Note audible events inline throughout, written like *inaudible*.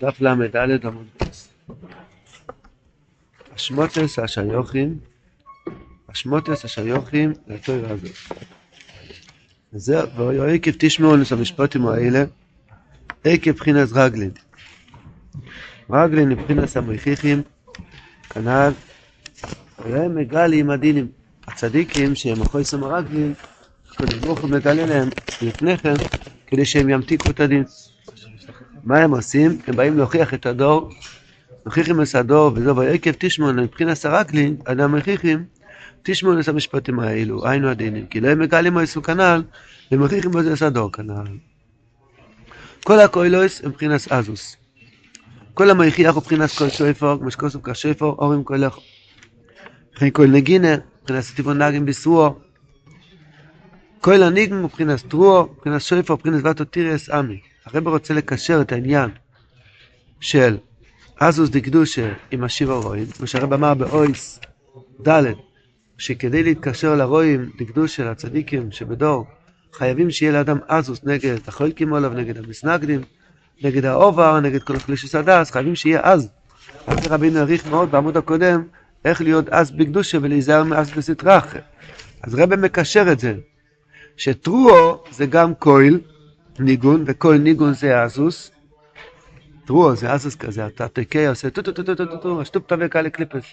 דף ל"ד עמוד השמוטס השיוכים, השמוטס השיוכים לתוירה הזאת. זה, ועקב תשמעו נס המשפטים האלה, עקב בחינס רגלין. רגלין מבחינס המריחיכים, כנ"ל, והם מגלי עם הדינים. הצדיקים שהם אחוי סם הרגלין, הקדוש ברוך הוא מגלה להם לפני כן, כדי שהם ימתיקו את הדין. מה הם עושים? הם באים להוכיח את הדור, מוכיחים את הדור, וזהו, ויקב תשמעון מבחינת הרקלין, אדם מוכיחים, תשמעון את המשפטים האלו, היינו הדינים, כי לא הם מגלים יסו כנ"ל, ומוכיחים בזה הדור כנ"ל. כל הקוילוס הם מבחינת אזוס. כל המכיח הוא מבחינת כל שויפור, כמו שכוסו כשויפור, אורים כולך. וכן כל נגינה, מבחינת סטיבון נגים בסרועו. כל הניגם מבחינת טרועו, מבחינת שויפור, מבחינת ואתו תירס עמי. הרב רוצה לקשר את העניין של אזוס דקדושה עם השיבה רואים, כמו שהרב אמר באויס ד', שכדי להתקשר לרואים דקדושה לצדיקים שבדור, חייבים שיהיה לאדם אזוס נגד החולקים עליו, נגד המסנגדים, נגד האובר, נגד כל חלישס הדס, חייבים שיהיה אז. אז רבינו העריך מאוד בעמוד הקודם, איך להיות אז בקדושה ולהיזהר מאס בסטרא אחר. אז רבי מקשר את זה, שטרואו זה גם קויל, ניגון, וכל ניגון זה אזוס. טרואו זה אזוס כזה, תקה עושה טו טו טו טו טו טו טו, השטופ תווקה לקליפס.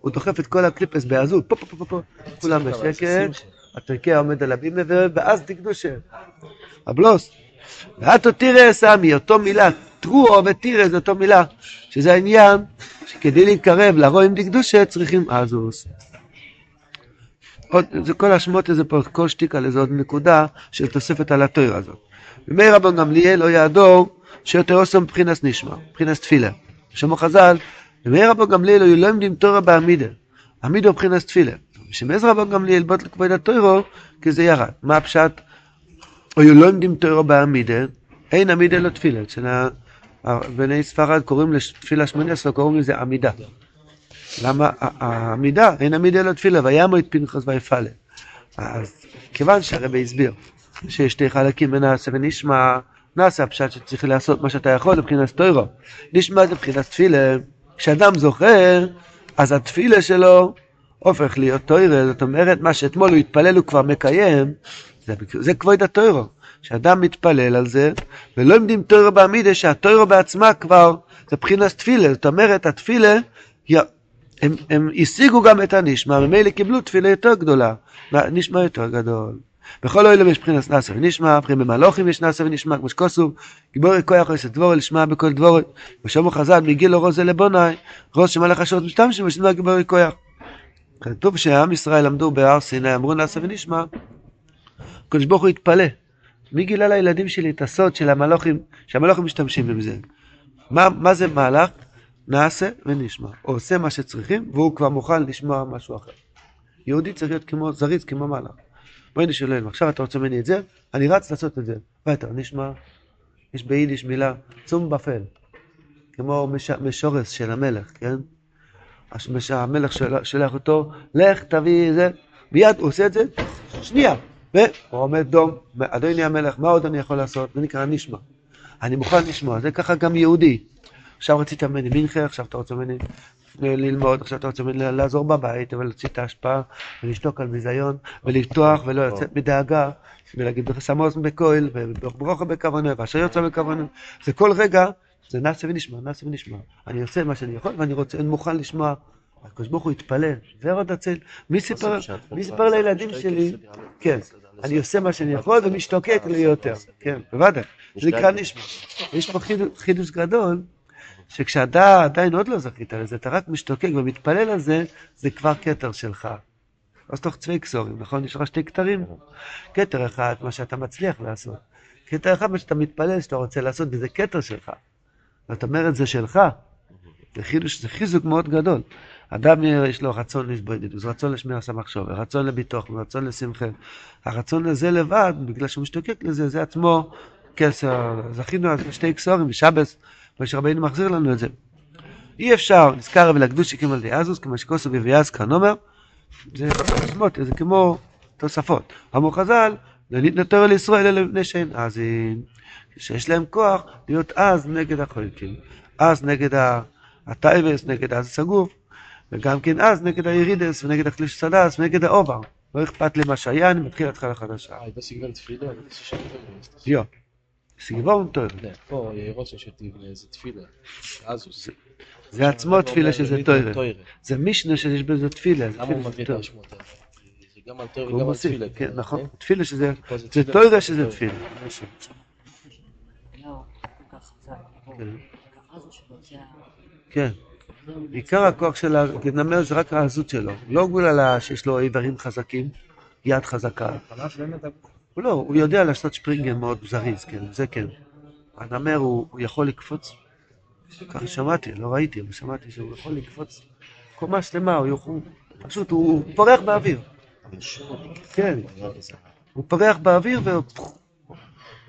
הוא דוחף את כל הקליפס בעזות, פה פה פה פה כולם בשקט, התקה עומד על הבימה, ואז תקדושה. הבלוס. ואתו תראה סמי, אותו מילה, טרואו וטירה זה אותו מילה, שזה העניין שכדי להתקרב לרואים דקדושה צריכים אזוס. עוד, זה כל השמות הזה פה, כל שתיקה לזה עוד נקודה של תוספת על התויר הזאת. ומי רבן גמליאל לא יעדור שיותר עושה מבחינס נשמע, מבחינס תפילה. שמו חז"ל, ומי רבן גמליאל לא עומדים תורה בעמידה, עמידה מבחינס תפילה. שמאז רבן גמליאל בוט לכבוד התוירו, כי זה ירד. מה הפשט? או לא עומדים בעמידה, אין עמידה לא תפילה. אצל בני ספרד קוראים לתפילה שמונה עשרה, קוראים לזה עמידה. למה העמידה, אין עמידה לא תפילה, וימו את פנחס ויפעלה. אז כיוון שהרבי הסביר שיש שתי חלקים בנעשה ונשמע, נעשה הפשט שצריך לעשות מה שאתה יכול מבחינת תוירו. נשמע זה מבחינת תפילה. כשאדם זוכר, אז התפילה שלו הופך להיות תוירה, זאת אומרת, מה שאתמול הוא התפלל הוא כבר מקיים, זה, זה כבוד התוירו. כשאדם מתפלל על זה, ולא עומדים תוירו בעמידה, שהתוירו בעצמה כבר, זה מבחינת תפילה, זאת אומרת, התפילה, הם, הם השיגו גם את הנשמע, ממילא קיבלו תפילה יותר גדולה, נשמע יותר גדול. בכל אוהלם יש מבחינת נאסר ונשמע, מבחינת במהלוכים יש נאסר ונשמע, כמו שכוסו, גיבורי כוח עושה דבורי לשמע בכל דבורי, ושמו חז"ל מגיל לו רוזה לבונאי, רוז שמלך השעות משתמשים ושנוע גיבורי כוח. כתוב שעם ישראל למדו בהר סיני, אמרו נאסר ונשמע, הקדוש ברוך הוא התפלא. מי גילה לילדים שלי את הסוד של המלוכים, שהמלוכים משתמשים בזה? מה, מה זה מהלך? נעשה ונשמע. הוא עושה מה שצריכים, והוא כבר מוכן לשמוע משהו אחר. יהודי צריך להיות כמו זריז, כמו מלאך. בואי נשאל עכשיו אתה רוצה ממני את זה? אני רץ לעשות את זה. ואתה נשמע, יש ביידיש מילה, צום בפל. כמו מש, משורס של המלך, כן? המלך של, שלח אותו, לך תביא זה, מיד הוא עושה את זה, שנייה. והוא עומד דום, אדוני המלך, מה עוד אני יכול לעשות? זה נקרא נשמע. אני מוכן לשמוע, זה ככה גם יהודי. עכשיו רצית ממני מנחה, עכשיו אתה רוצה ממני ללמוד, עכשיו אתה רוצה ממני לעזור בבית, אבל להוציא את ההשפעה ולשתוק על ביזיון ולפתוח ולא לצאת מדאגה ולהגיד אוזן בכהל וברוכה בכוונה ואשר יוצא בכוונה. זה כל רגע, זה נעשה ונשמע, נעשה ונשמע. אני עושה מה שאני יכול ואני רוצה, אני מוכן לשמוע. הקדוש ברוך הוא התפלל, ועוד הצל. מי סיפר, מי סיפר לילדים שלי, כן, אני עושה מה שאני יכול ומשתוקק לי יותר, כן, בוודאי, זה נקרא נשמע. יש פה חידוש גדול. שכשאתה עדיין עוד לא זכית לזה, אתה רק משתוקק ומתפלל על זה, זה כבר כתר שלך. אז תוך צווי כסורים, נכון? יש לך שתי כתרים. כתר אחד, מה שאתה מצליח לעשות. כתר אחד, מה שאתה מתפלל, שאתה רוצה לעשות, וזה כתר שלך. זאת אומרת, זה שלך. זה, חידוש, זה חיזוק מאוד גדול. אדם יש לו רצון להתבודדות, רצון לשמירה סמחשוב, רצון לביטוח, רצון לשמחה. הרצון הזה לבד, בגלל שהוא משתוקק לזה, זה עצמו כסר. זכינו על שתי כסורים בשבס. כמו שרבינו מחזיר לנו את זה. אי אפשר נזכר ולקדוש שקים על דיאזוס, כמו שכוסו בביאז כאן אומר, זה שמות, זה כמו תוספות. אמרו חז"ל, לא נתנתר לישראל אלא מפני שאין אזין. שיש להם כוח להיות אז נגד החולקים, אז נגד הטייבס, נגד אז הסגוף, וגם כן אז נגד הירידס ונגד הקליש סדס ונגד האובר. לא אכפת לי מה שהיה, אני מתחיל התחלה חדשה. Ah, i besigen סגבון טוב. Ne, פה רוצה שתבנה זה תפילה. אזוס. זה עצמו תפילה שזה טוירה. זה מישנה שיש בזה תפילה. זה למה הוא תפילה מביא את. השמות האלה? זה גם על טוירה הוא וגם על תפילה. כן, נכון. כן? תפילה שזה, זה זה שזה. תפילה. לא. כן. כן. עיקר הכוח של הנמר זה רק העזות שלו. לא בגלל שיש לו איברים חזקים, יד חזקה. הוא לא, הוא יודע לעשות שפרינגן מאוד זריז, כן, זה כן. הנמר הוא, הוא יכול לקפוץ, ככה שמעתי, לא ראיתי, אבל שמעתי שהוא יכול לקפוץ קומה שלמה, הוא יכול, פשוט הוא, הוא פורח באוויר. כן, הוא פורח באוויר והוא...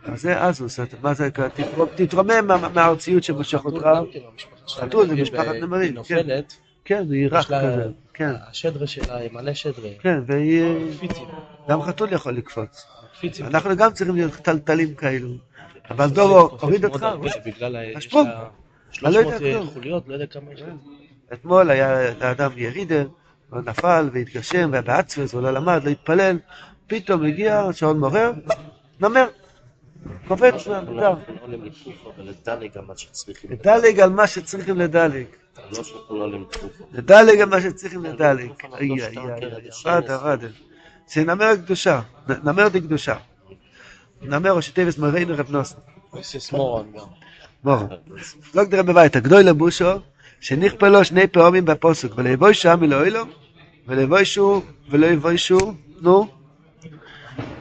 אז זה אזוס, אתה- מה זה, תתרומם- תתרומם מה- מהארציות שמושך אותך. כן. חתול זה משפחת נמרים, נופלת, כן, היא רך כזה, כן, השדרה שלה היא מלא שדרה. כן, והיא... גם חתול יכול לקפוץ. קפיצים. אנחנו גם צריכים להיות טלטלים כאלו. אבל דובו הוריד אותך. בגלל ה... יש השפרוג. לה אני לא יודע 300 כלום. חוליות, לא יודע כמה יש. אתמול היה לאדם ירידה, הוא נפל והתגשם והיה באצפס, הוא לא למד, לא התפלל, פתאום הגיע שעון מעורר, נמר, קופץ לא עולים לתקופה ולדלג על מה שצריכים. לדלג על מה שצריכים לדלג, לא. לדלג על מה שצריכים לדלג. איי איי איי, עבד עבד. זה נמר קדושה, נמר די קדושה. נמר או שטייבס מריינו רב נוסן. וסיס מורון גם. מורו. לא גדרה בביתה, גדוי לבושו, שנכפה לו שני פעמים בפוסק, ולבוישו עמי לא אילו, ולבוישו ולא יבוישו, נו,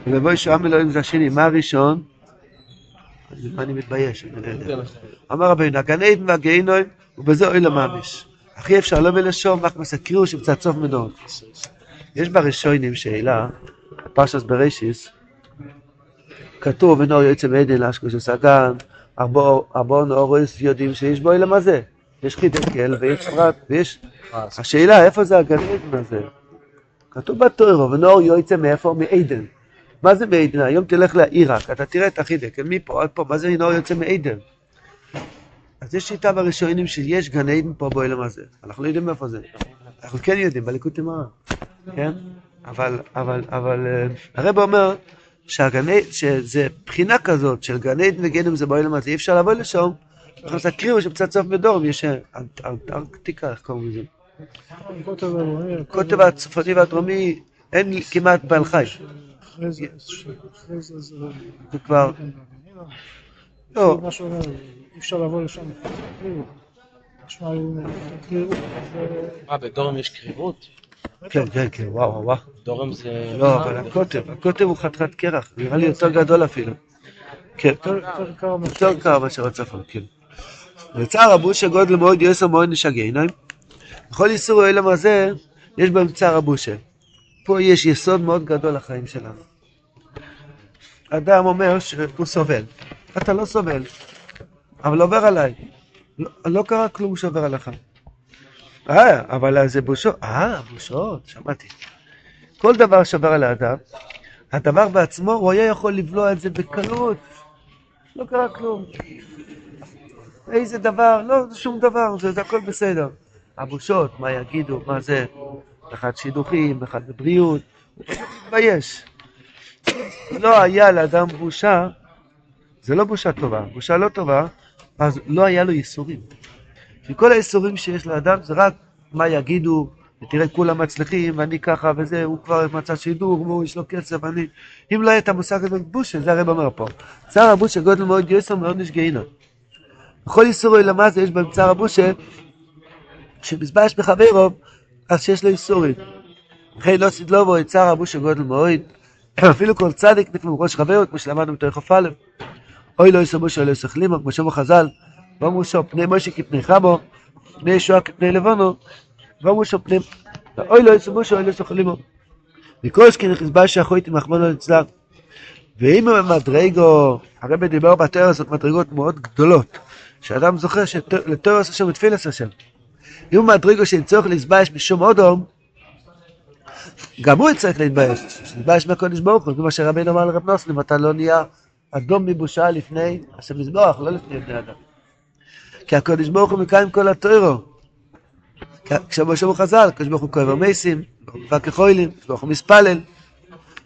ולבוישו עמי לא אילו זה השני, מה הראשון? מה אני מתבייש, אני לא יודע. אמר רבינו, עדן והגיהינום, ובזה אוי ממש. הכי אפשר לא בלשון, רק מסקריאו שבצד סוף מדור. יש בראשונים שאלה, פרשס בראשיס, כתוב, ונור יוצא מעדן לאשקו של סגן, ארבעו נאורס יודעים שיש בו אלא מה זה. יש חידקל ויש פרט ויש... השאלה, איפה זה הגן עדן הזה? כתוב בתוירו, ונאור יוצא מאיפה? מעדן. מה זה מעדן? היום תלך לעיראק, אתה תראה את החידקל, מפה עד פה, מה זה נאור יוצא מעדן? אז יש שיטה בראשונים שיש גן עדן פה באוילם הזה. אנחנו לא יודעים איפה זה. אנחנו כן יודעים, בליקוד תמרה. כן? אבל, אבל, אבל, אה, הרב אומר עדן, שזה בחינה כזאת של גן עדן וגנם זה באוילם הזה, אי אפשר לבוא לשם. אנחנו תקריאו שבצד סוף מדורם יש אה, אנט- אנטארקטיקה, איך קוראים לזה? הקוטב הצפוני והדרומי, אין כמעט בעל חי. זה, אחרי זה, זה זה כבר, לא, מה שאומר, אי אפשר לבוא לשם. קרירות, מה, בדורם יש קרירות? כן, כן, כן, וואו, וואו. דורם זה... לא, אבל הקוטב, הקוטב הוא חתיכת קרח, נראה לי יותר גדול אפילו. כן, יותר קר מאשר... הצפון, כן. וצער הבושה גודל מאוד יוסר מאוד נשגע עיניים. בכל איסור האלם הזה, יש בהם צער הבושה. פה יש יסוד מאוד גדול לחיים שלנו. אדם אומר שהוא סובל. אתה לא סובל, אבל עובר עליי. לא, לא קרה כלום שעובר עליך. אה, אבל זה בושות. אה, בושות, שמעתי. כל דבר שעובר על האדם, הדבר בעצמו, הוא היה יכול לבלוע את זה בקלות. לא קרה כלום. איזה דבר, לא, זה שום דבר, זה, זה הכל בסדר. הבושות, מה יגידו, מה זה, אחד שידוכים, אחד בבריאות, הוא מתבייש. לא היה לאדם בושה, זה לא בושה טובה, בושה לא טובה, אז לא היה לו ייסורים. כי כל הייסורים שיש לאדם זה רק מה יגידו, ותראה כולם מצליחים, ואני ככה וזה, הוא כבר מצא שידור, והוא יש לו כסף, אני... אם לא היה את המושג הזה בושה, זה הרב אומר פה. צער הבושה גודל מאוד יוסר מאוד נשגעינו. בכל איסורי למטה יש בהם צער הבושה, שמזבש בחברו, אז שיש לו איסורים. וכן לא סדלובו צער הבושה גודל מאוד, *clears throat* אפילו כל צדיק נפלו מראש חברו, כמו שלמדנו בתוך כ"א, אוי לא יסבו שלא יסכלימו, כמו שאמרו חז"ל, ואמרו שו פני משה כפני חמו, פני ישועה כפני לבונו, ואמרו שו פני... אוי לא יסבו שלא יסכלימו. שכן חזבש שאחויתי מחמנו אצלם. ואם הם מדרגו, הרבי דיבר בתרס זאת מדרגות מאוד גדולות, שאדם זוכר שלתורס השם ותפילס השם. אם מדרגו שאין צורך להתבייש משום אודום, גם הוא צריך להתבייש, להתבייש מהקודש ברוך הוא, כמו שרבינו אמר לרב נוסן, אם אתה לא נהיה אדום מבושה לפני השם מזבוח, לא לפני בני אדם. כי הקדוש ברוך הוא מקיים כל התוירו. כשמשה הוא חז"ל, הקדוש ברוך הוא כואב המסים, וכחוילים, הקדוש ברוך הוא מספלל.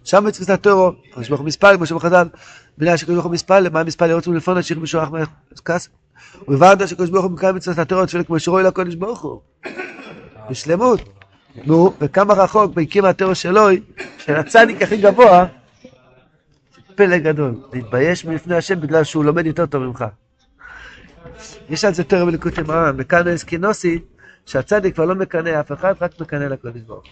שם בתפיסת התוירו, הקדוש ברוך הוא מספלל, כמו חז"ל, בגלל שהקדוש ברוך הוא מספלל, מה מספלל? רוצים לפעול להשאיר משוח מהכס. ובבנת שהקדוש ברוך הוא מקיים בתפיסת התוירו, תפילה כמו שרוי לקדוש ברוך הוא. בשלמות. נו, וכמה רחוק בהקים התיאור שלו, של הצדיק הכי גבוה, פלא גדול. להתבייש מלפני השם בגלל שהוא לומד יותר טוב ממך. יש על זה תיאור בליקוטי מרן, מקנא אסקינוסי, שהצדיק כבר לא מקנא אף אחד, רק מקנא לקודש ברוך.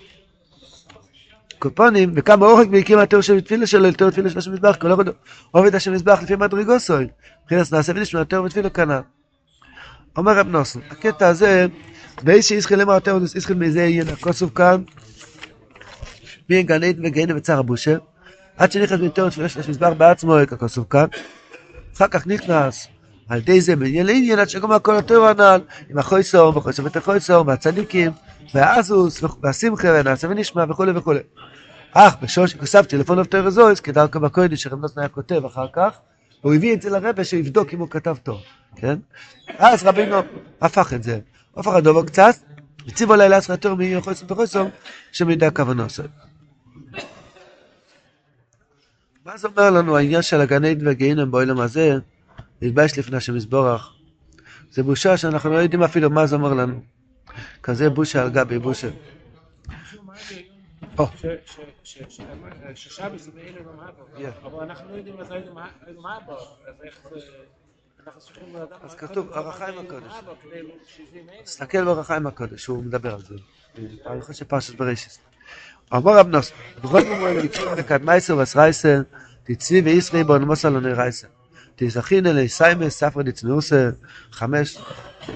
קופונים, וכמה אורך בהקים התיאור של תפילה שלו, לתיאור תפילה של השם מזבח, כל עובד השם מזבח לפי מדרגוסוי. מבחינת נעשה ונשמע תיאור ותפילה כנ"ל. אומר רב נוסן, הקטע הזה ואיש ישחיל למר תאודוס ישחיל מזה יהיה נקוסוב כאן מי גן עדן וגהנם וצער הבושר עד שנכנס בתור תפילה של המזבח בעצמו ככוסוב כאן אחר כך נכנס על ידי זה מעניין לעניין עד שגמר כל התור הנ"ל עם החוי סור וחוי סור ותחוי סור והצדיקים והאזוס והשמחה ונעשה ונשמע וכולי וכולי אך בשוש כוסף טלפון אבטר זויס כדרכו בקודש שרב היה כותב אחר כך והוא הביא את זה לרבה שיבדוק אם הוא כתב טוב, כן? אז רבינו הפך את זה. הפך הדובו קצת, הציבו לילה עשרה יותר מיוחסם וחוסם, שמידע כוונו עושה. מה זה אומר לנו העניין של הגן עדן והגיהינום בעולם הזה, להתבייש לפני השם יזבורך. זה בושה שאנחנו לא יודעים אפילו מה זה אומר לנו. כזה בושה על גבי בושה. זה אבל אנחנו לא יודעים אז איך זה... כתוב, הרחיים הקודש. תסתכל ברחיים הקודש, הוא מדבר על זה. אני חושב שפרשת בראשית. אמר רב נוס, בכל מומר לקשור לקדמייסר וסרייסר, תצבי וישרי בו נמוס על עוני רייסר. תזכין אלי סיימס, ספר דצניוסר, חמש,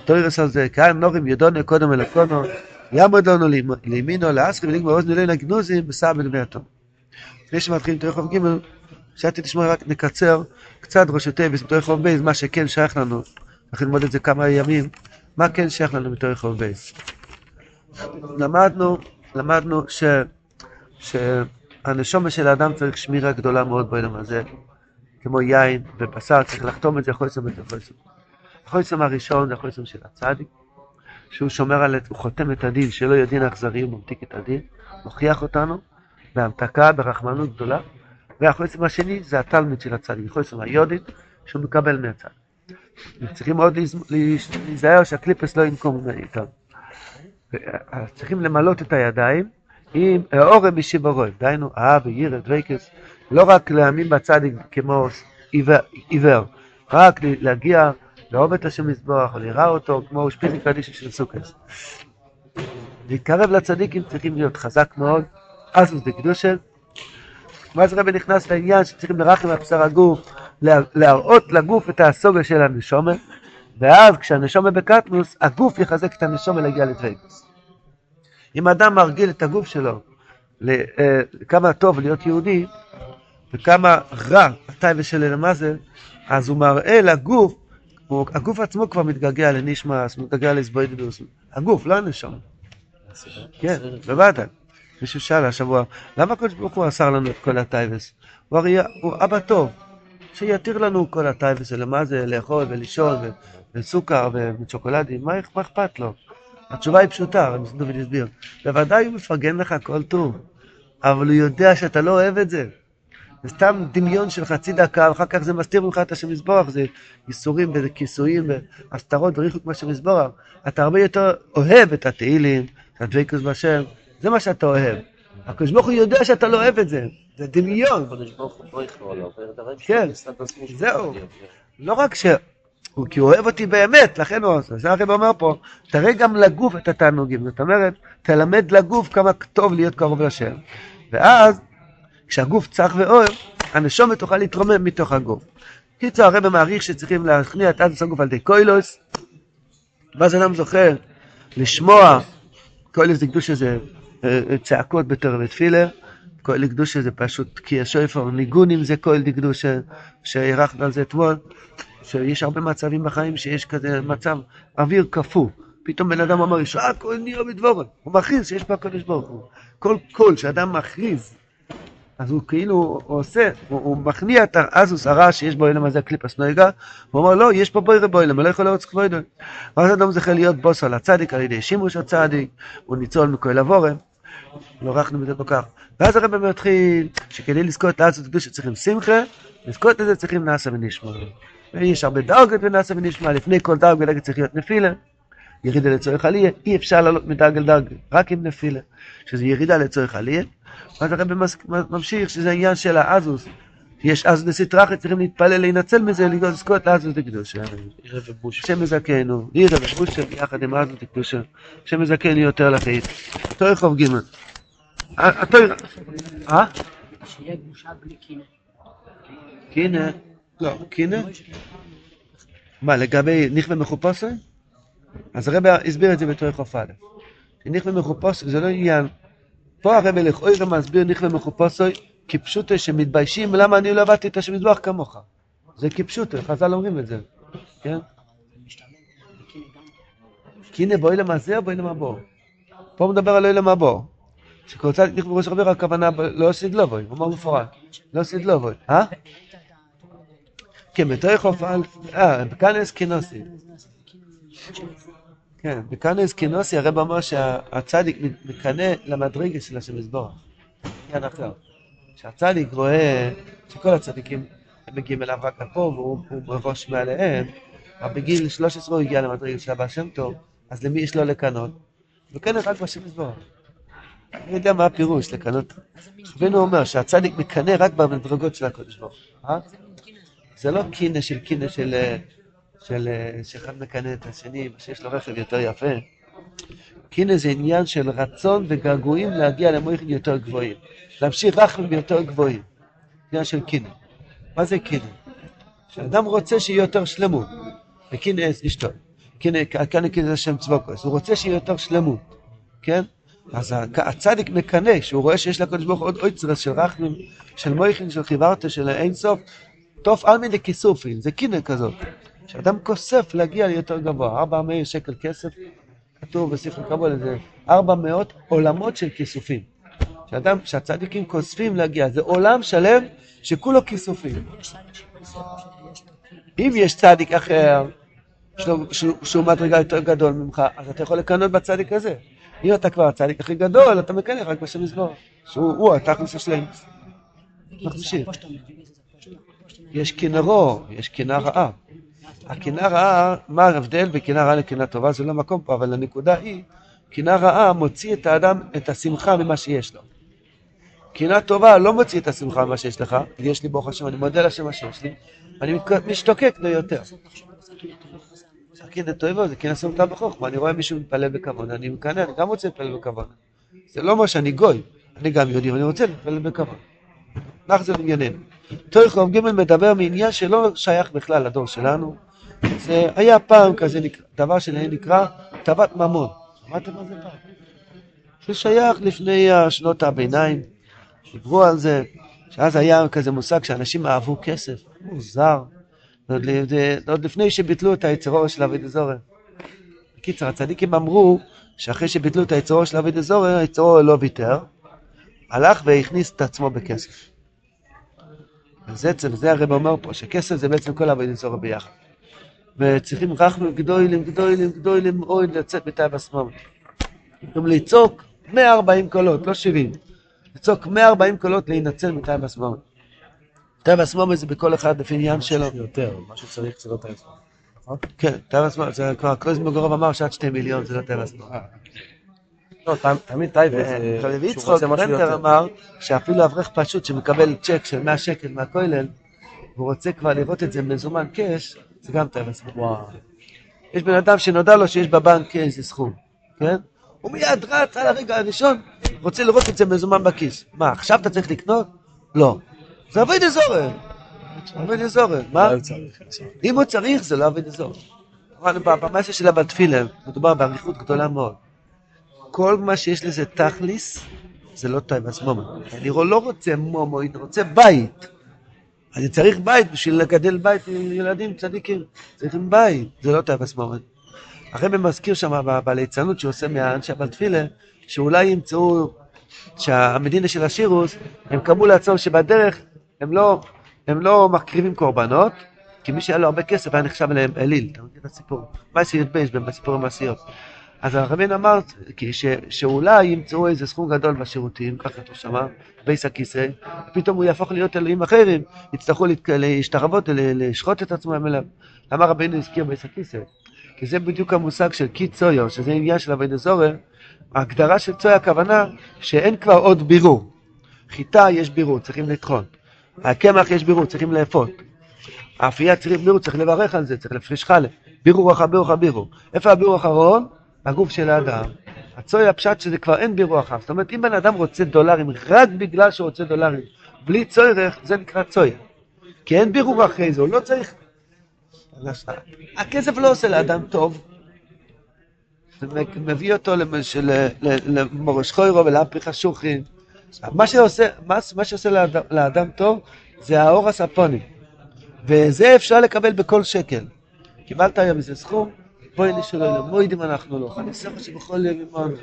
תוירס על זה, כאן נורים ידונו קודם אל הקונו, יעמוד לנו לימינו, לאסרי ולגמר אוזני לילה גנוזים, בסע בנבי התום. לפני שמתחילים תורך חוב ג' חשבתי לשמוע רק נקצר קצת ראשי טייבס מתוך רחוב בייס, מה שכן שייך לנו, אנחנו נלמוד את זה כמה ימים, מה כן שייך לנו מתוך רחוב בייס. למדנו, למדנו ש, שהנשומה של האדם צריך שמירה גדולה מאוד בעולם הזה, כמו יין ובשר, צריך לחתום את זה חויסם ואת החויסם. החויסם הראשון זה החויסם של הצדיק, שהוא שומר על, הוא חותם את הדין, שלא יהיה דין אכזרי, הוא ממתיק את הדין, מוכיח אותנו בהמתקה, ברחמנות גדולה. והחוסם השני זה התלמיד של הצדיק, חוסם היודית שהוא מקבל מהצד. צריכים מאוד להיזהר שהקליפס לא ינקום איתם. צריכים למלות את הידיים עם אורם משיבורוי, דהיינו אהב וירא דבקס, לא רק להאמין בצדיק כמו עיוור, רק להגיע לאהוב את השם מזבוח, ולראה אותו כמו שפיזי קדישי של סוכס. להתקרב לצדיקים צריכים להיות. חזק מאוד, אז זה קדושה, ואז רבי נכנס לעניין שצריכים לרחם על בשר הגוף, להראות לגוף את הסוגה של הנשומה, ואז כשהנשומה בקטנוס, הגוף יחזק את הנשומה להגיע לדבקוס. אם אדם מרגיל את הגוף שלו לכמה טוב להיות יהודי, וכמה רע מה זה, אז הוא מראה לגוף, הוא, הגוף עצמו כבר מתגעגע לנשמאס, מתגעגע לסבוידדוס, הגוף, לא הנשום. כן, בוודאי. מישהו שאל השבוע, למה הקדוש ברוך הוא אסר לנו את כל הטייבס? הוא הרי הוא אבא טוב, שיתיר לנו כל הטייבס האלה, מה זה לאכול ולישון וסוכר ושוקולדים, מה אכפת לו? התשובה היא פשוטה, רבי דוד הסביר. בוודאי הוא מפרגן לך כל טוב, אבל הוא יודע שאתה לא אוהב את זה. זה סתם דמיון של חצי דקה, ואחר כך זה מסתיר ממך את השם יזבורך, זה ייסורים וזה כיסויים והסתרות וריחוק מהשם יזבורך. אתה הרבה יותר אוהב את התהילים, את הדבקוס בהשם, זה מה שאתה אוהב. הקדוש ברוך הוא יודע שאתה לא אוהב את זה, זה דמיון. הקדוש ברוך הוא לא יכלול עליו, כן, זהו. לא רק ש... כי הוא אוהב אותי באמת, לכן הוא עושה. זה הרב אומר פה, תראה גם לגוף את התענוגים. זאת אומרת, תלמד לגוף כמה טוב להיות קרוב לשם. ואז, כשהגוף צח ואוהב, הנשומת תוכל להתרומם מתוך הגוף. קיצור, הרב מעריך שצריכים להכניע את אדוס הגוף על ידי קוילוס, ואז אדם זוכר לשמוע, קוילוס זה קדוש הזה צעקות בתור ותפילה, כהל לקדושה זה פשוט כי השויפר, ניגונים זה כהל דקדושה, שהארכנו על זה אתמול, שיש הרבה מצבים בחיים שיש כזה מצב אוויר קפוא. פתאום בן אדם אמר, ישועה כהל נראה בדבורם. הוא מכריז שיש פה הקדוש ברוך הוא. כל קול שאדם מכריז אז הוא כאילו הוא עושה, הוא, הוא מכניע את האזוס הרע שיש בו אילם הזה קליפס נויגה, הוא אומר לא, יש פה בוירה באילם, לא יכול להיות כבודו. ואז אדם זוכה להיות בוס על הצדיק על ידי שימוש הצדיק, הוא ניצול מכל אבורם, לא ערכנו בזה כל. ואז הרב מתחיל שכדי לזכות לאזוס קדושה צריכים שמחה, לזכות לזה צריכים נאסה ונשמע. ויש הרבה דרגות בנאסה ונשמע, לפני כל דרגה צריך להיות נפילה. ירידה לצורך עלייה, אי אפשר לעלות מדרגה לדרגה, רק עם נפילה, שזה ירידה לצורך עלייה. ואז הרב ממשיך שזה העניין של האזוס. יש אז לסטרחת, צריכים להתפלל, להינצל מזה, לזכות לאזוס לקדושה. השם מזכנו, עירה ובושה ביחד עם אזוס לקדושה. השם מזכנו יותר לחיים. תורך חוב ג' התויר... אה? שיהיה בושה בלי קינא. קינא? לא, קינא? מה, לגבי נכווה מחופוסי? אז הרב הסביר את זה בתור חוף א'. נכווה מחופוסי זה לא עניין. פה הרב לכאורה מסביר נכווה מחופוסי כפשוטו שמתביישים למה אני לא עבדתי את השם מזבח כמוך. זה כפשוטו, חז"ל אומרים את זה, כן? קינא באוילם הזה או באוילם הבור? פה מדבר על אוילם הבור. צדיק נכווה בראש רבי הכוונה לא סדלובוי, הוא אומר מפורט. לא סדלובוי. אה? כן, בתור חוף א', אה, בכנס כינוסי. כן, בכנס כינוסי הרב אמר שהצדיק מקנא למדרגה של השם יזבורך. עניין אחר. שהצדיק רואה שכל הצדיקים מגיעים אליו רק לפה והוא הוא בראש מעליהם, אבל בגיל 13 הוא הגיע למדרגה של הבא שם טוב, אז למי יש לו לקנות? מקנא רק בשם יזבורך. אני יודע מה הפירוש לקנות. רבינו אומר שהצדיק מקנא רק במדרגות של הקודש ברוך הוא. זה לא קינא של קינא של... אה, של אה, שאחד מקנא את השני, שיש לו רכב יותר יפה. קינא זה עניין של רצון וגעגועים להגיע למויכים יותר גבוהים. להמשיך רחמים יותר גבוהים. עניין של קינא. מה זה קינא? שאדם רוצה שיהיה יותר שלמות. וקינא אשתו. קינא, קינא זה שם צבוקוס. הוא רוצה שיהיה יותר שלמות. כן? אז הצדיק מקנא, שהוא רואה שיש לקדוש ברוך הוא עוד אויצרס של רחמים, של מויכין, של חיברתו, של אין סוף, תוף עלמין לכיסופין, זה קינא כזאת. שאדם כוסף להגיע ליותר גבוה, 400 שקל כסף, כתוב בספר קבול, זה 400 עולמות של כיסופים. שאדם, שהצדיקים כוספים להגיע, זה עולם שלם שכולו כיסופים. אם יש צדיק אחר, שהוא, שהוא, שהוא מדרגה יותר גדול ממך, אז אתה יכול לקנות בצדיק הזה. אם אתה כבר הצדיק הכי גדול, אתה מקנא רק בשם מזמור. שהוא הוא התכלס השלם. נמשיך. יש קנאו, יש קנאה רעה. הקנאה רעה, מה ההבדל בין רעה לקנאה טובה? זה לא מקום פה, אבל הנקודה היא, קנאה רעה מוציא את האדם, את השמחה ממה שיש לו. קנאה טובה לא מוציא את השמחה ממה שיש לך, יש לי ברוך השם, אני מודה להשם מה שיש לי, אני משתוקק לו יותר. קנאה טובה זה קנאה סומתה בחוכמה, אני רואה מישהו מתפלל בכבוד, אני מקנא, אני גם רוצה להתפלל בכבוד. זה לא מה שאני גוי, אני גם יהודי, ואני רוצה להתפלל בכבוד. נחזור לענייננו. תורך חוב ג' מדבר מעניין שלא שייך בכלל לדור שלנו. זה היה פעם כזה דבר שנקרא טבת ממון. שמעתם על זה פעם? זה שייך לפני שנות הביניים, דיברו על זה, שאז היה כזה מושג שאנשים אהבו כסף, מוזר. עוד, עוד לפני שביטלו את היצרו של אבי דזורר. בקיצר, הצדיקים אמרו שאחרי שביטלו את היצרו של אבי דזורר, היצרו לא ויתר, הלך והכניס את עצמו בכסף. וזה, זה הרב אומר פה, שכסף זה בעצם כל אבי דזורר ביחד. וצריכים רחמים גדולים, גדולים, גדולים מאוד לצאת מתאי בשמאל. גם לצעוק 140 קולות, לא 70. לצעוק 140 קולות להינצל מתאי בשמאל. תאי בשמאל זה בכל אחד לפי עניין שלו. יותר, מה שצריך זה לא את העצמם. כן, תאי בשמאל, זה כבר קלוזמוגרוב אמר שעד 2 מיליון זה לא תאי בשמאל. לא, תמ- תמיד טייבה זה... רבי שהוא יצחוק ברנטר יותר. אמר שאפילו אברך פשוט שמקבל צ'ק של 100 שקל מהכולל, והוא רוצה כבר לראות את זה מזומן קאש, זה גם. וואו. יש בן אדם שנודע לו שיש בבנק איזה סכום, כן? הוא מיד רץ על הרגע הראשון, רוצה לראות את זה מזומן בכיס. מה, עכשיו אתה צריך לקנות? לא. זה עובד אזורר. עובד אזורר. מה? לא בסדר. אם הוא צריך, זה לא עובד אזור. אמרנו במסה שלה בתפילה, מדובר באריכות גדולה מאוד. כל מה שיש לזה תכליס, זה לא טייבס מומו. אני לא רוצה מומו, אני רוצה בית. אני צריך בית בשביל לגדל בית ילדים צדיקים. צריכים בית, זה לא טייבס מומו. הרבי מזכיר שם בליצנות שהוא עושה מהאנשי בתפילה, שאולי ימצאו שהמדינה של השירוס, הם קבעו לעצמם שבדרך הם לא, הם לא מקריבים קורבנות, כי מי שהיה לו הרבה כסף היה נחשב אליהם אליל. אתה מכיר את הסיפור? מה בייס בסיפור המעשיות? אז הרבין אמר ש, שאולי ימצאו איזה סכום גדול בשירותים, ככה אתה שמע, בייס הכיסא, פתאום הוא יהפוך להיות אלוהים אחרים, יצטרכו להשתחוות, לשחוט את עצמם אליו. למה רבינו הזכיר בייס הכיסא? כי זה בדיוק המושג של קי צויו, שזה עניין של אבי דזורר. ההגדרה של צויה הכוונה שאין כבר עוד בירור. חיטה יש בירור, צריכים לטחון. הקמח יש בירור, צריכים לאפות. האפייה צריך בירור, צריך לברך על זה, צריך להפריש חלה. בירור אחר בירור אחר בירור. איפה הבירור האחרון? בגוף של האדם. הצויה הפשט שזה כבר אין בירור אחר. זאת אומרת, אם בן אדם רוצה דולרים רק בגלל שהוא רוצה דולרים, בלי צורך, זה נקרא צויה. כי אין בירור אחרי זה, הוא לא צריך... הכסף לא עושה לאדם טוב. זה מביא אותו למורש חוירו ולהפיך השוחין. מה שעושה, מה, מה שעושה לאדם, לאדם טוב זה האור הספוני. וזה אפשר לקבל בכל שקל. קיבלת היום איזה סכום, בואי נשאר לו, מוידים אנחנו לא. חניסך שבכל יום עמנו.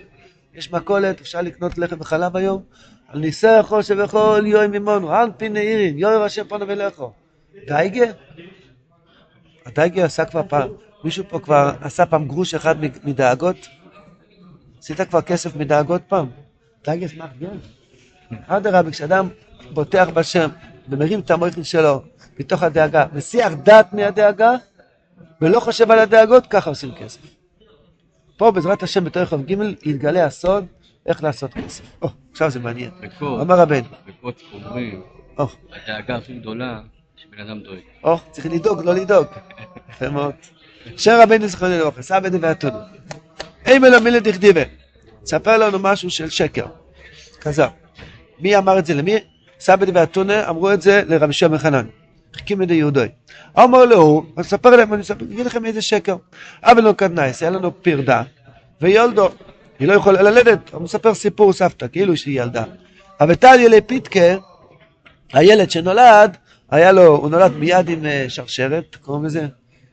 יש מכולת, אפשר לקנות לחם וחלב היום. על ניסחו שבכל יום עמנו, על פי נעירין, יאיר השם פונו ולכו. דייגה? הדייגה עשה כבר פעם, מישהו פה כבר עשה פעם גרוש אחד מדאגות? עשית כבר כסף מדאגות פעם? דייגה אשמח גם. אדרבה, כשאדם בוטח בשם ומרים את המויכין שלו מתוך הדאגה, מסיח דעת מהדאגה ולא חושב על הדאגות, ככה עושים כסף. פה בעזרת השם בתור יום ג' יתגלה הסוד איך לעשות כסף. או, עכשיו זה מעניין. אמר רבן, בקוד אומרים, או, הדאגה הכי גדולה שבן אדם דואג. או, צריך לדאוג, לא לדאוג. יפה מאוד. שר רבנו זכרונו לברכה, סבא דבעתונו. אימא לו מילה דכדיבה. ספר לנו משהו של שקר. כזב. מי אמר את זה למי? סבא דבעתונה אמרו את זה לרבי שמעון חנן. חיכים ידי יהודוי. אמר לו, אז ספר להם, אני אספר- אגיד לכם איזה שקר. אבל לא קדנייס, היה לנו פרדה, ויולדו. היא לא יכולה ללדת, הוא מספר סיפור סבתא, כאילו שהיא ילדה. אבל טליה לפיתקה, הילד שנולד, היה לו, הוא נולד מיד עם אה, שרשרת, קוראים לזה?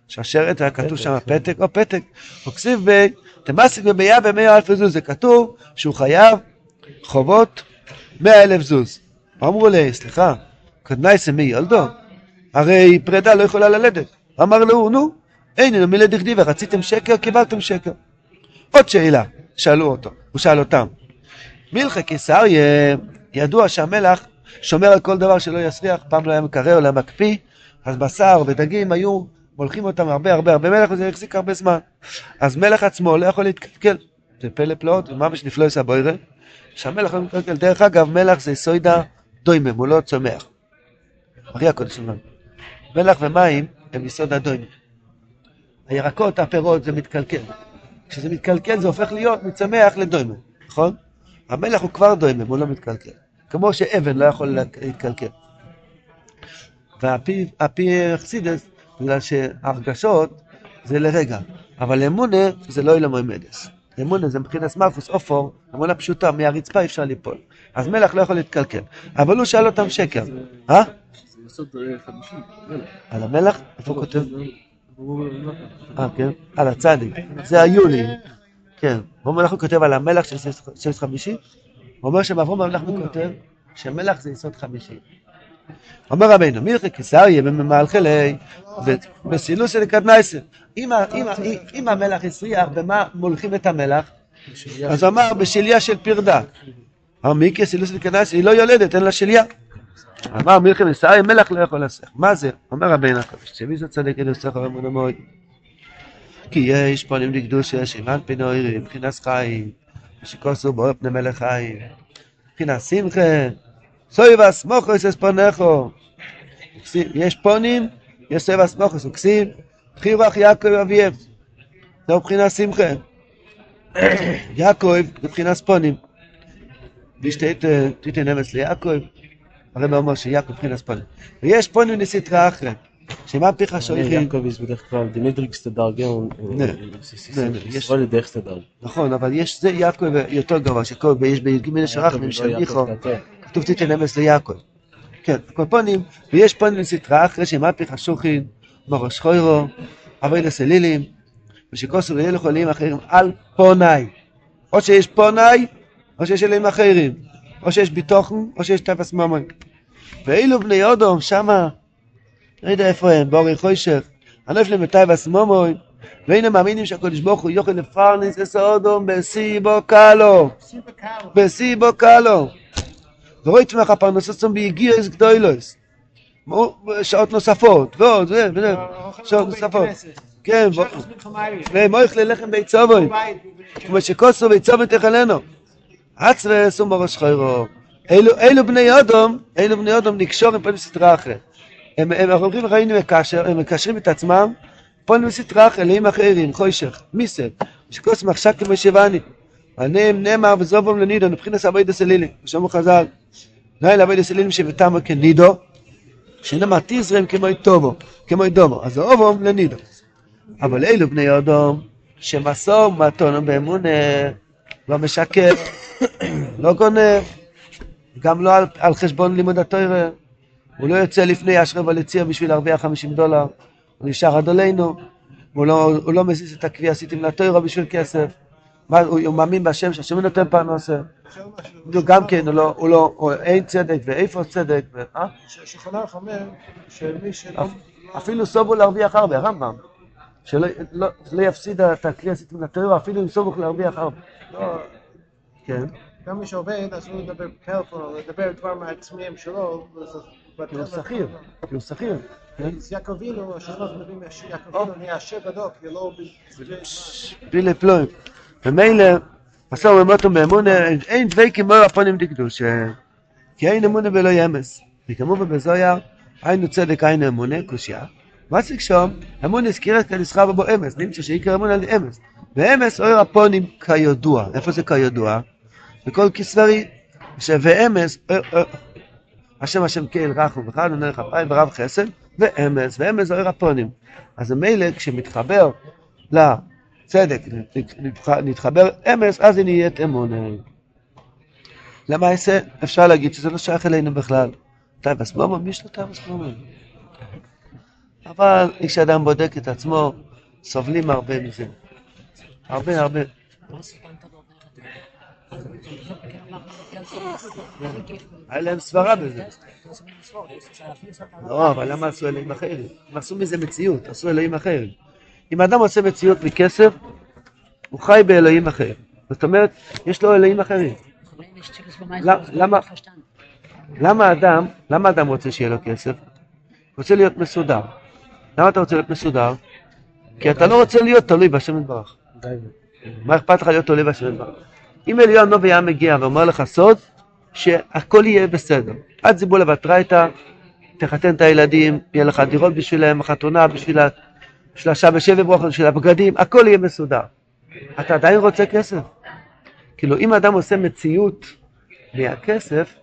שרשרת, היה כתוב שם פתק, או פתק. הוא כסיב ב... תמסיק בביה במאה אלף זוז, זה כתוב שהוא חייב חובות מאה אלף זוז. אמרו לי, סליחה, קדנייסה מי ילדו? הרי פרידה לא יכולה ללדת. אמר לו, נו, אין לנו מילה דכדיבה, רציתם שקר, קיבלתם שקר. עוד שאלה, שאלו אותו, הוא שאל אותם. מלכה קיסריה, ידוע שהמלך שומר על כל דבר שלא יסריח, פעם לא היה מקרר, לא היה מקפיא, אז בשר ודגים היו מולכים אותם הרבה הרבה הרבה מלך וזה החזיק הרבה זמן. אז מלך עצמו לא יכול להתקלקל. זה פלא פלאות, ממש נפלא עשה בוירה, שהמלך לא מתקלקל. דרך אגב, מלך זה סוידה דוימם, הוא לא צומח. אחי הקודש שלנו. מלח ומים הם יסוד הדוימם. הירקות, הפירות, זה מתקלקל. כשזה מתקלקל זה הופך להיות מצמח לדוימם, נכון? המלח הוא כבר דוימם, הוא לא מתקלקל. כמו שאבן לא יכול להתקלקל. והפי אכסידס, בגלל שהרגשות זה לרגע, אבל אמונה זה לא אילם מדס. אמונה זה מבחינת מלכוס אופור, אמונה פשוטה, מהרצפה אי אפשר ליפול. אז מלח לא יכול להתקלקל. אבל הוא שאל אותם שקר. אה? זה יסוד חמישי, על המלח? איפה הוא כותב? אה, כן? על הצדיק. זה היולי. כן. ואומר אנחנו כותב על המלח של יסוד חמישי. הוא אומר שבאברום אנחנו כותב שמלח זה יסוד חמישי. אומר רבינו, מלכי קיסריה בממלכלי בסילוסי לקדנייסה. אם ה- אם המלח הסריח, במה מולכים את המלח? אז הוא אמר בשליה של פרדה. אמר מיקי סילוסי לקדנייסה, היא לא יולדת, אין לה שליה. אמר מלכי קיסריה, מלח לא יכול לסך. מה זה? אומר רבינו הקדוש, שמי זה צדיק אלו סך אמונה מאוד. כי יש פונים לקדושה, שימן פינוירי, מבחינת חיים, שכוסו באור פני מלך חיים, מבחינת שמחה, סוי ואסמוכוס אס פונכו. יש פונים, יש סוי ואסמוכוס, וכסיב, בחירוח יעקב אביהם. זה מבחינת שמחה. *clears throat* יעקב, מבחינת פונים. וישתית תיתן אמץ ליעקב, הרב אומר שיעקב מבחינת פונים. ויש פונים לסטרה אחרת, שמה פיך שויכים, יעקב יש בדרך כלל דמיטריקס תדרגון, נה, נה, יש- ישראל דרך תדרג. נכון, אבל יש זה יעקב יותר גבוה, שכל, ויש בי"ג שרחמים של מיכו, כתוב תיתן אמץ ליעקב. כן, קופונים, ויש פונים לסטרה אחרי שמפי חשוכין, מורש חוירו, אבי לסלילים, ושכוסו וילך עולים אחרים על פונאי. או שיש פונאי, או שיש אלוהים אחרים, או שיש ביטוחן, או שיש טפס ממון. ואילו בני אודום, שמה, לא יודע איפה הם, באורי חוישך, הנפלם בטייבס ממון, והנה מאמינים שהקדוש ברוך הוא יוכל לפרנס את אודום בסיבו קלו. בסיבו קלו. ורואים לך פרנסוסם בהגיעס גדולוס. שעות נוספות, ועוד, ו- ו- שעות נוספות. כן. ומויך ללחם ביצובוי. כמו שכוסו ביצובוי תחלנו. עצרס ומורש חיירו. אלו, אלו בני אדום, אלו בני אדום נקשור עם פנים סטרה אחרת. הם, הם אומרים ראינו מקשר, הם מקשרים את עצמם, פונים סטרה אחרת, אלוהים אחרים, חוישך, מיסל, שכוס מחשק כמו שבני. עליהם נאמר וזובום לנידו, מבחינת אבוידע סלילים, שאמרו חז"ל, לילה אבוידע סלילים שבתמו כנידו, שנאמר תזרם כמו טובו, כמו דומו, אז אובום לנידו. אבל אלו בני אדום, שמסור מתון באמונה, לא משקר, לא גונב, גם לא על, על חשבון לימוד התוירה. הוא לא יוצא לפני אשרי וליציר בשביל להרוויח 50 דולר, הוא נשאר עד עלינו, הוא לא, הוא לא מזיז את הכלי עשיתם לתוירה בשביל כסף. מה, הוא, הוא מאמין בהשם שהשם נותן פרנסה. הוא גם כן, הוא לא, הוא לא, הוא, אין צדק ואיפה צדק, אה? שחנך אומר שמי שלא... אפילו סובו להרוויח הרבה, הרמב"ם. שלא לא, לא יפסיד את הכלי עשיתם לתוירה, אפילו אם סובו להרוויח הרבה. לא, כן. גם מי שעובד, אז הוא לדבר טלפון, לדבר דבר מהעצמיים שלו. כי הוא שכיר, כי הוא שכיר. כן? אז יעקב אבינו, השלוש מביאים שיעקב אבינו נהיה עשיר גדול, כי לא... פילי פלוים. ומילא, מסור ומוטו באמונה, אין דבקים מור הפונים דקדושה. כי אין אמונה ולא ימס. וכמובן בזויה, היינו צדק היינו אמונה, קושייה. מה זה כשום? אמונה הזכירת כנסחר בו אמס, נמצא שעיקר אמונה על אמס. ואמס אור הפונים כידוע. איפה זה כידוע? בכל כסברי. ואמס, השם השם קהל רחום וחד ונר אפיים ורב חסד, ואמס, ואמס אור הפונים. אז ממילא כשמתחבר לצדק, נתח- נתחבר אמס, אז זה נהיית אמונה. למעשה, אפשר להגיד שזה לא שייך אלינו בכלל. טייבס מומו, מי יש לו טייבס מומו? אבל כשאדם בודק את עצמו, סובלים הרבה מזה. הרבה הרבה. היה להם סברה בזה. לא, אבל למה עשו אלוהים אחרים? הם עשו מזה מציאות, עשו אלוהים אחרים. אם אדם עושה מציאות מכסף, הוא חי באלוהים אחר. זאת אומרת, יש לו אלוהים אחרים. למה- אדם, למה אדם רוצה שיהיה לו כסף? רוצה להיות מסודר. למה אתה רוצה להיות מסודר? כי אתה לא רוצה להיות תלוי בהשם יתברך. מה אכפת לך להיות תלוי בהשם יתברך? אם אליהו נובי היה מגיע ואומר לך סוד, שהכל יהיה בסדר. עד זיבולה בתרייתא, תחתן את הילדים, יהיה לך דירות בשבילם, חתונה בשביל ה- בשביל השעה שבע ברוך, בשביל הבגדים, הכל יהיה מסודר. אתה עדיין רוצה כסף? כאילו, אם אדם עושה מציאות מהכסף,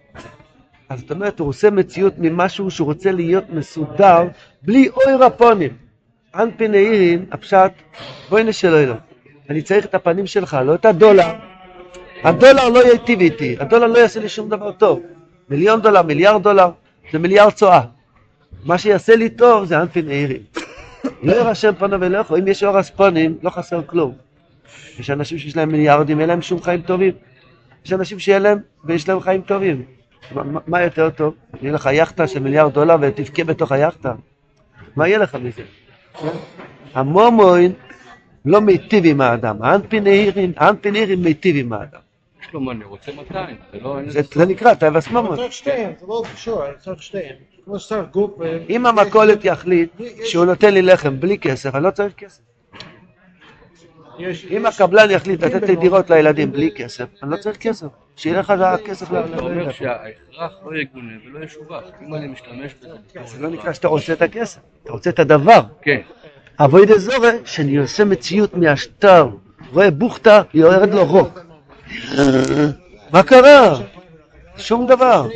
אז זאת אומרת, הוא עושה מציאות ממשהו שהוא רוצה להיות מסודר, בלי אוי רפונים. אנפין העירין, הפשט, בואי נשאל אלוהים. אני צריך את הפנים שלך, לא את הדולר. הדולר לא ייטיב איתי, הדולר לא יעשה לי שום דבר טוב. מיליון דולר, מיליארד דולר, זה מיליארד צואה. מה שיעשה לי טוב זה אנפין העירין. לא יירשם פנו ולא יכול, אם יש אור אספונים, לא חסר כלום. יש אנשים שיש להם מיליארדים, אין להם שום חיים טובים. יש אנשים שיהיה להם, ויש להם חיים טובים. מה- מה- יותר טוב? יהיה לך יאכטה של מיליארד דולר ותבכה בתוך היאכטה. מה יהיה לך מזה? המומוין לא מיטיב עם האדם, האנפין נהירין, האנפין נהירין מיטיב עם האדם. יש לו מה, אני רוצה 200, זה לא... אין זה נקרא טייבס הממון. צריך שתיהם, זה לא קשור, צריך שתיהם. כמו שצריך גוף... ו- אם המכולת יחליט שהוא נותן לי לחם בלי כסף, אני לא צריך כסף. יש- אם הקבלן יחליט לתת לי דירות לילדים בלי כסף, אני לא צריך כסף. שיהיה לך הכסף ל... אתה אומר שההכרח לא יגונה ולא ישובח. אם אני משתמש בזה זה לא נקרא. שאתה רוצה את הכסף, אתה רוצה את הדבר. כן. אבוי דזורי, שאני עושה מציאות מהשטר, רואה בוכטה, יורד לו רוק. מה קרה? שום דבר.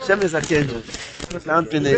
השם יזכן. לאן פני.